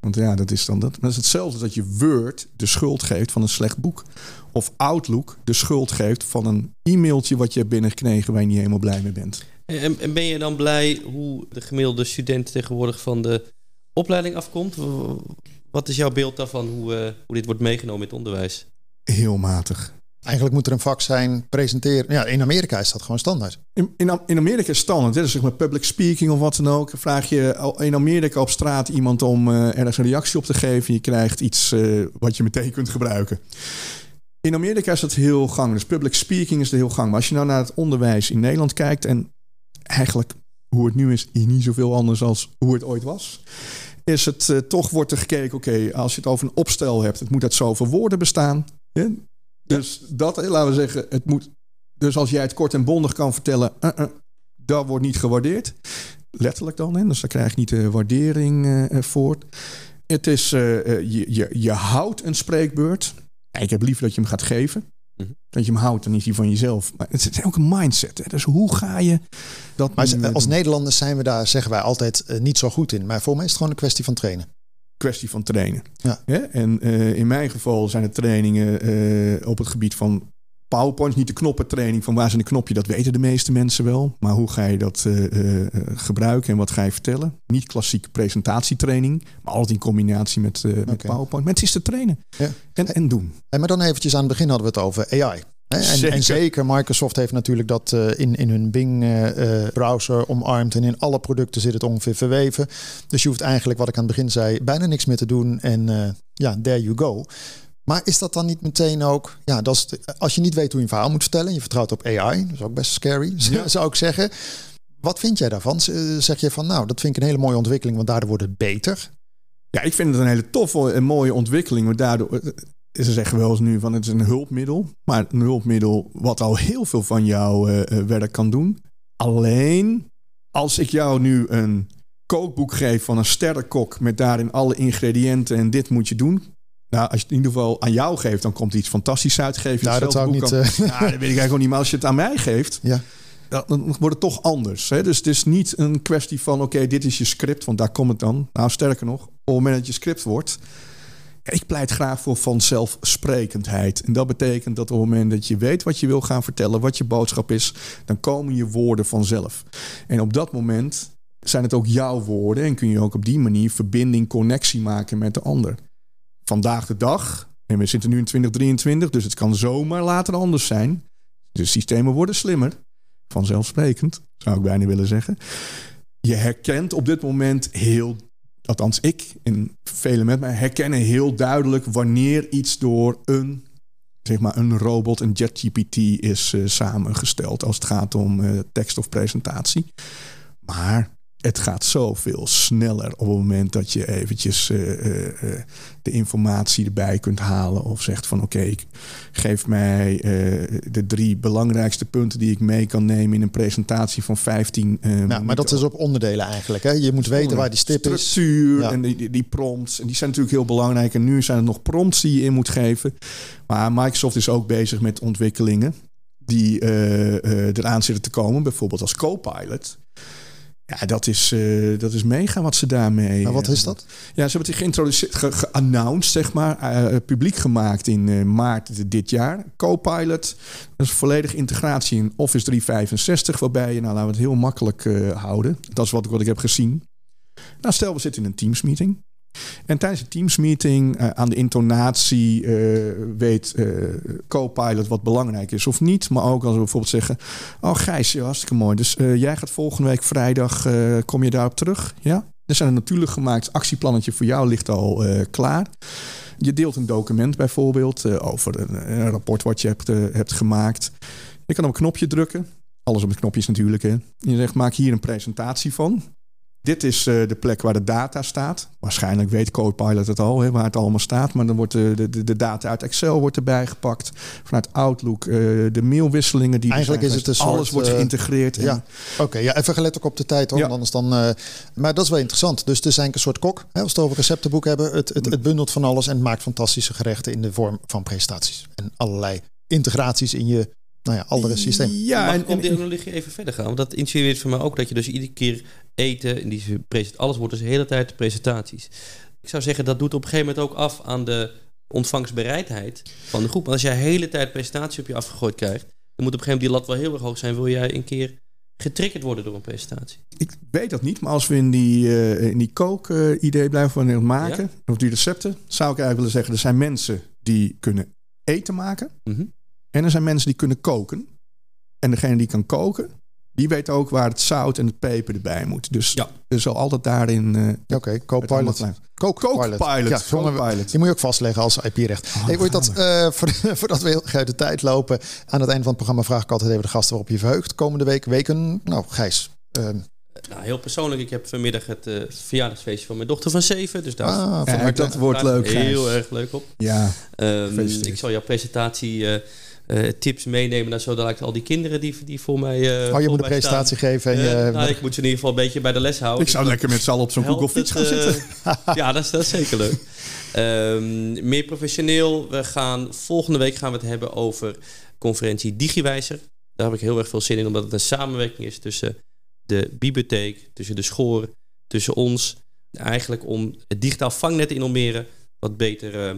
Want ja, dat is dan dat. Dat is hetzelfde dat je Word de schuld geeft van een slecht boek. Of Outlook de schuld geeft van een e-mailtje wat je hebt binnengekregen waar je niet helemaal blij mee bent. En, en, ben je dan blij hoe de gemiddelde student tegenwoordig van de opleiding afkomt? Wat is jouw beeld daarvan, hoe, uh, hoe dit wordt meegenomen in het onderwijs? Heel matig. Eigenlijk moet er een vak zijn, presenteren. Ja, in Amerika is dat gewoon standaard. In, in, in Amerika is standaard. Dus zeg maar public speaking of wat dan ook. Vraag je in Amerika op straat iemand om uh, ergens een reactie op te geven. Je krijgt iets uh, wat je meteen kunt gebruiken. In Amerika is dat heel gang. Dus public speaking is er heel gang. Maar als je nou naar het onderwijs in Nederland kijkt... en eigenlijk hoe het nu is, is niet zoveel anders als hoe het ooit was. Is het uh, toch wordt er gekeken, oké, als je het over een opstel hebt, het moet uit zoveel woorden bestaan. Dus dat, eh, laten we zeggen, het moet. Dus als jij het kort en bondig kan vertellen, uh, uh, dat wordt niet gewaardeerd. Letterlijk dan, hè? dus daar krijg je niet de waardering voor. Het is, je, je, je houdt een spreekbeurt. Ik heb liever dat je hem gaat geven. Mhm. Dat je hem houdt, dan is hij van jezelf. Maar het is ook een mindset. Hè? Dus hoe ga je dat. Maar als Nederlanders zijn we daar, zeggen wij altijd, eh, niet zo goed in. Maar voor mij is het gewoon een kwestie van trainen. Kwestie van trainen. Ja. En uh, in mijn geval zijn het trainingen uh, op het gebied van PowerPoint, niet de knoppentraining van waar is een knopje, dat weten de meeste mensen wel. Maar hoe ga je dat uh, uh, gebruiken en wat ga je vertellen? Niet klassieke presentatietraining, maar altijd in combinatie met, uh, met PowerPoint. Mensen is te trainen ja. en, en doen. En maar dan eventjes aan het begin hadden we het over AI. En zeker. en, zeker Microsoft heeft natuurlijk dat in, in hun Bing-browser omarmd. En in alle producten zit het ongeveer verweven. Dus je hoeft eigenlijk, wat ik aan het begin zei, bijna niks meer te doen. En ja, there you go. Maar is dat dan niet meteen ook, ja, dat is als je niet weet hoe je een verhaal moet vertellen, je vertrouwt op AI, dat is ook best scary, zou ik zeggen. Wat vind jij daarvan? Zeg je van, nou, dat vind ik een hele mooie ontwikkeling, want daardoor wordt het beter? Ja, ik vind het een hele toffe en mooie ontwikkeling, want daardoor ze zeggen wel eens nu van het is een hulpmiddel, maar een hulpmiddel wat al heel veel van jouw uh, werk kan doen. Alleen als ik jou nu een kookboek geef van een sterrenkok met daarin alle ingrediënten en dit moet je doen, nou, als je het in ieder geval aan jou geeft, dan komt iets fantastisch uit. Geef je nou, dat zou ik niet. Uh... Ja, dat weet ik eigenlijk ook niet. Maar als je het aan mij geeft, ja. dan wordt het toch anders. Hè? Dus het is niet een kwestie van, oké, dit is je script, want daar komt het dan. Nou, sterker nog, op het moment dat je script wordt, ik pleit graag voor vanzelfsprekendheid. En dat betekent dat op het moment dat je weet wat je wil gaan vertellen, wat je boodschap is, dan komen je woorden vanzelf. En op dat moment zijn het ook jouw woorden en kun je ook op die manier verbinding, connectie maken met de ander. Vandaag de dag, en we zitten nu in 2023, dus het kan zomaar later anders zijn. De systemen worden slimmer, vanzelfsprekend, zou ik bijna willen zeggen. Je herkent op dit moment heel althans ik en velen met mij herkennen heel duidelijk wanneer iets door een, zeg maar, een robot, een JetGPT is uh, samengesteld als het gaat om uh, tekst of presentatie. Maar het gaat zoveel sneller op het moment dat je eventjes uh, uh, de informatie erbij kunt halen. Of zegt van oké, okay, geef mij uh, de drie belangrijkste punten die ik mee kan nemen in een presentatie van 15 nou, Maar dat is op onderdelen eigenlijk. Hè? Je moet weten waar die stip is. Structuur ja. en die, die, die, prompts. En die zijn natuurlijk heel belangrijk. En nu zijn er nog prompts die je in moet geven. Maar Microsoft is ook bezig met ontwikkelingen die eraan zitten te komen. Bijvoorbeeld als Copilot. Ja, dat is, uh, dat is mega wat ze daarmee. Maar wat is dat? Ja, ze hebben het geïntroduceerd, geannounced, zeg maar, uh, publiek gemaakt in uh, maart dit jaar. Copilot, dat is volledige integratie in Office 365, waarbij je, nou laten we het heel makkelijk houden. Dat is wat, wat ik heb gezien. Nou, stel we zitten in een Teams meeting. En tijdens de Teams-meeting uh, aan de intonatie uh, weet uh, Copilot wat belangrijk is of niet. Maar ook als we bijvoorbeeld zeggen: Oh, Gijs, hartstikke mooi. Dus jij gaat volgende week vrijdag, kom je daarop terug? Ja? Er zijn een natuurlijk gemaakt actieplannetje voor jou, ligt al klaar. Je deelt een document bijvoorbeeld over een, een, rapport wat je hebt, hebt gemaakt. Je kan op een knopje drukken. Alles op de knopjes natuurlijk. Hè. Je zegt: Maak hier een presentatie van. Dit is uh, de plek waar de data staat. Waarschijnlijk weet Copilot het al, hè, waar het allemaal staat. Maar dan wordt de, de, de data uit Excel wordt erbij gepakt. Vanuit Outlook, uh, de mailwisselingen. Die Eigenlijk is het een Alles wordt uh, geïntegreerd. Ja, oké. Okay, ja, even gelet ook op de tijd. Hoor, ja. Anders dan, maar dat is wel interessant. Dus het is eigenlijk een soort kok. Hè, als we het over receptenboek hebben. Het, het, het bundelt van alles en het maakt fantastische gerechten in de vorm van presentaties. En allerlei integraties in je nou ja, andere systeem. Ja, Mag en, op die analogie even verder gaan? Want dat insinueert voor mij ook dat je dus iedere keer eten, in die alles wordt dus de hele tijd presentaties. Ik zou zeggen, dat doet op een gegeven moment ook af aan de ontvangstbereidheid van de groep. Want als jij de hele tijd presentatie op je afgegooid krijgt, dan moet op een gegeven moment die lat wel heel erg hoog zijn. Wil jij een keer getriggerd worden door een presentatie? Ik weet dat niet, maar als we in die, uh, in die kook-idee blijven maken, ja? of die recepten, zou ik eigenlijk willen zeggen, er zijn mensen die kunnen eten maken. Mm -hmm. En er zijn mensen die kunnen koken. En degene die kan koken, die weet ook waar het zout en het peper erbij moet. Dus ja. er zal altijd daarin. Uh, Oké, okay, co-pilot. Co-pilot. Ja, co-pilot. Die moet je ook vastleggen als IP-recht. Oh, hey, dat, uh, voordat we heel uit de tijd lopen, aan het einde van het programma vraag ik altijd even de gasten waarop je verheugt. Komende week, weken. Nou, Gijs. Uh, nou, heel persoonlijk, ik heb vanmiddag het uh, verjaardagsfeestje van mijn dochter van zeven. Dus daar ah, ja, dat wordt leuk. Heel erg leuk op. Ja. Um, ik zal jouw presentatie uh, uh, tips meenemen naar zodat ik al die kinderen die, die voor mij. Uh, oh, je moet een presentatie staan. geven. En je, nou, ik moet ze in ieder geval een beetje bij de les houden. Ik zou lekker met z'n allen op zo'n Google Fiets gaan zitten. ja, dat is, dat is zeker leuk. Um, meer professioneel. We gaan, volgende week gaan we het hebben over conferentie DigiWijzer. Daar heb ik heel erg veel zin in, omdat het een samenwerking is tussen de bibliotheek, tussen de schoor, tussen ons. Eigenlijk om het digitaal vangnet in Almere wat beter uh,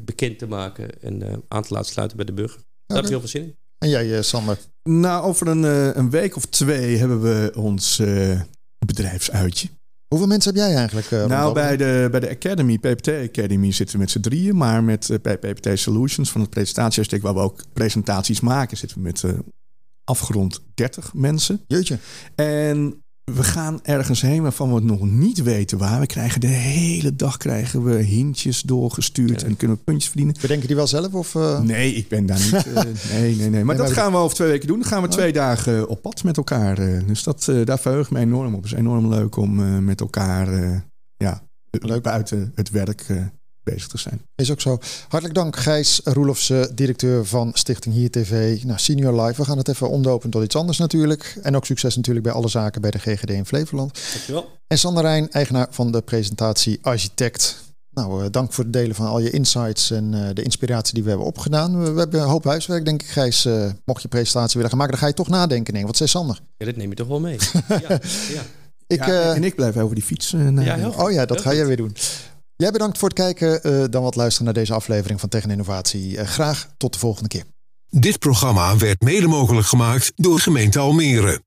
bekend te maken en uh, aan te laten sluiten bij de burger. Daar heb ik heel veel zin in. En jij, uh, Sander? Nou, over een, uh, een week of twee hebben we ons uh, bedrijfsuitje. Hoeveel mensen heb jij eigenlijk? nou, bij de, bij de Academy, PPT Academy, zitten we met z'n drieën. Maar met bij PPT Solutions van het presentatiehuistek, waar we ook presentaties maken, zitten we met afgerond 30 mensen. Jeetje. En we gaan ergens heen waarvan we het nog niet weten waar. We krijgen de hele dag krijgen we hintjes doorgestuurd ja. en kunnen we puntjes verdienen. Bedenken die wel zelf? Of, uh... Nee, ik ben daar niet. uh, nee, nee, nee. Maar nee, dat gaan we over twee weken doen. Dan gaan we twee oh. dagen op pad met elkaar. Uh, dus dat, daar verheug ik me enorm op. Het is enorm leuk om met elkaar ja, leuk. buiten het werk bezig te zijn. Is ook zo. Hartelijk dank Gijs Roelofse, directeur van Stichting Hier TV. Nou, Senior Live. We gaan het even omdopen tot iets anders natuurlijk. En ook succes natuurlijk bij alle zaken bij de GGD in Flevoland. Dankjewel. En Sander Rijn, eigenaar van de presentatie Architect. Nou, uh, dank voor het delen van al je insights en uh, de inspiratie die we hebben opgedaan. We, we, hebben een hoop huiswerk, denk ik, Gijs. Uh, mocht je presentatie willen gaan maken, dan ga je toch nadenken. Denk. Wat zei Sander? Ja, dit neem je toch wel mee. ja, ja. Ik, ja, en ik blijf over die fiets. ja, oh ja, dat ga jij weer doen. Jij bedankt voor het kijken, dan wat luisteren naar deze aflevering van Tegen Innovatie. graag tot de volgende keer. Dit programma werd mede mogelijk gemaakt door gemeente Almere.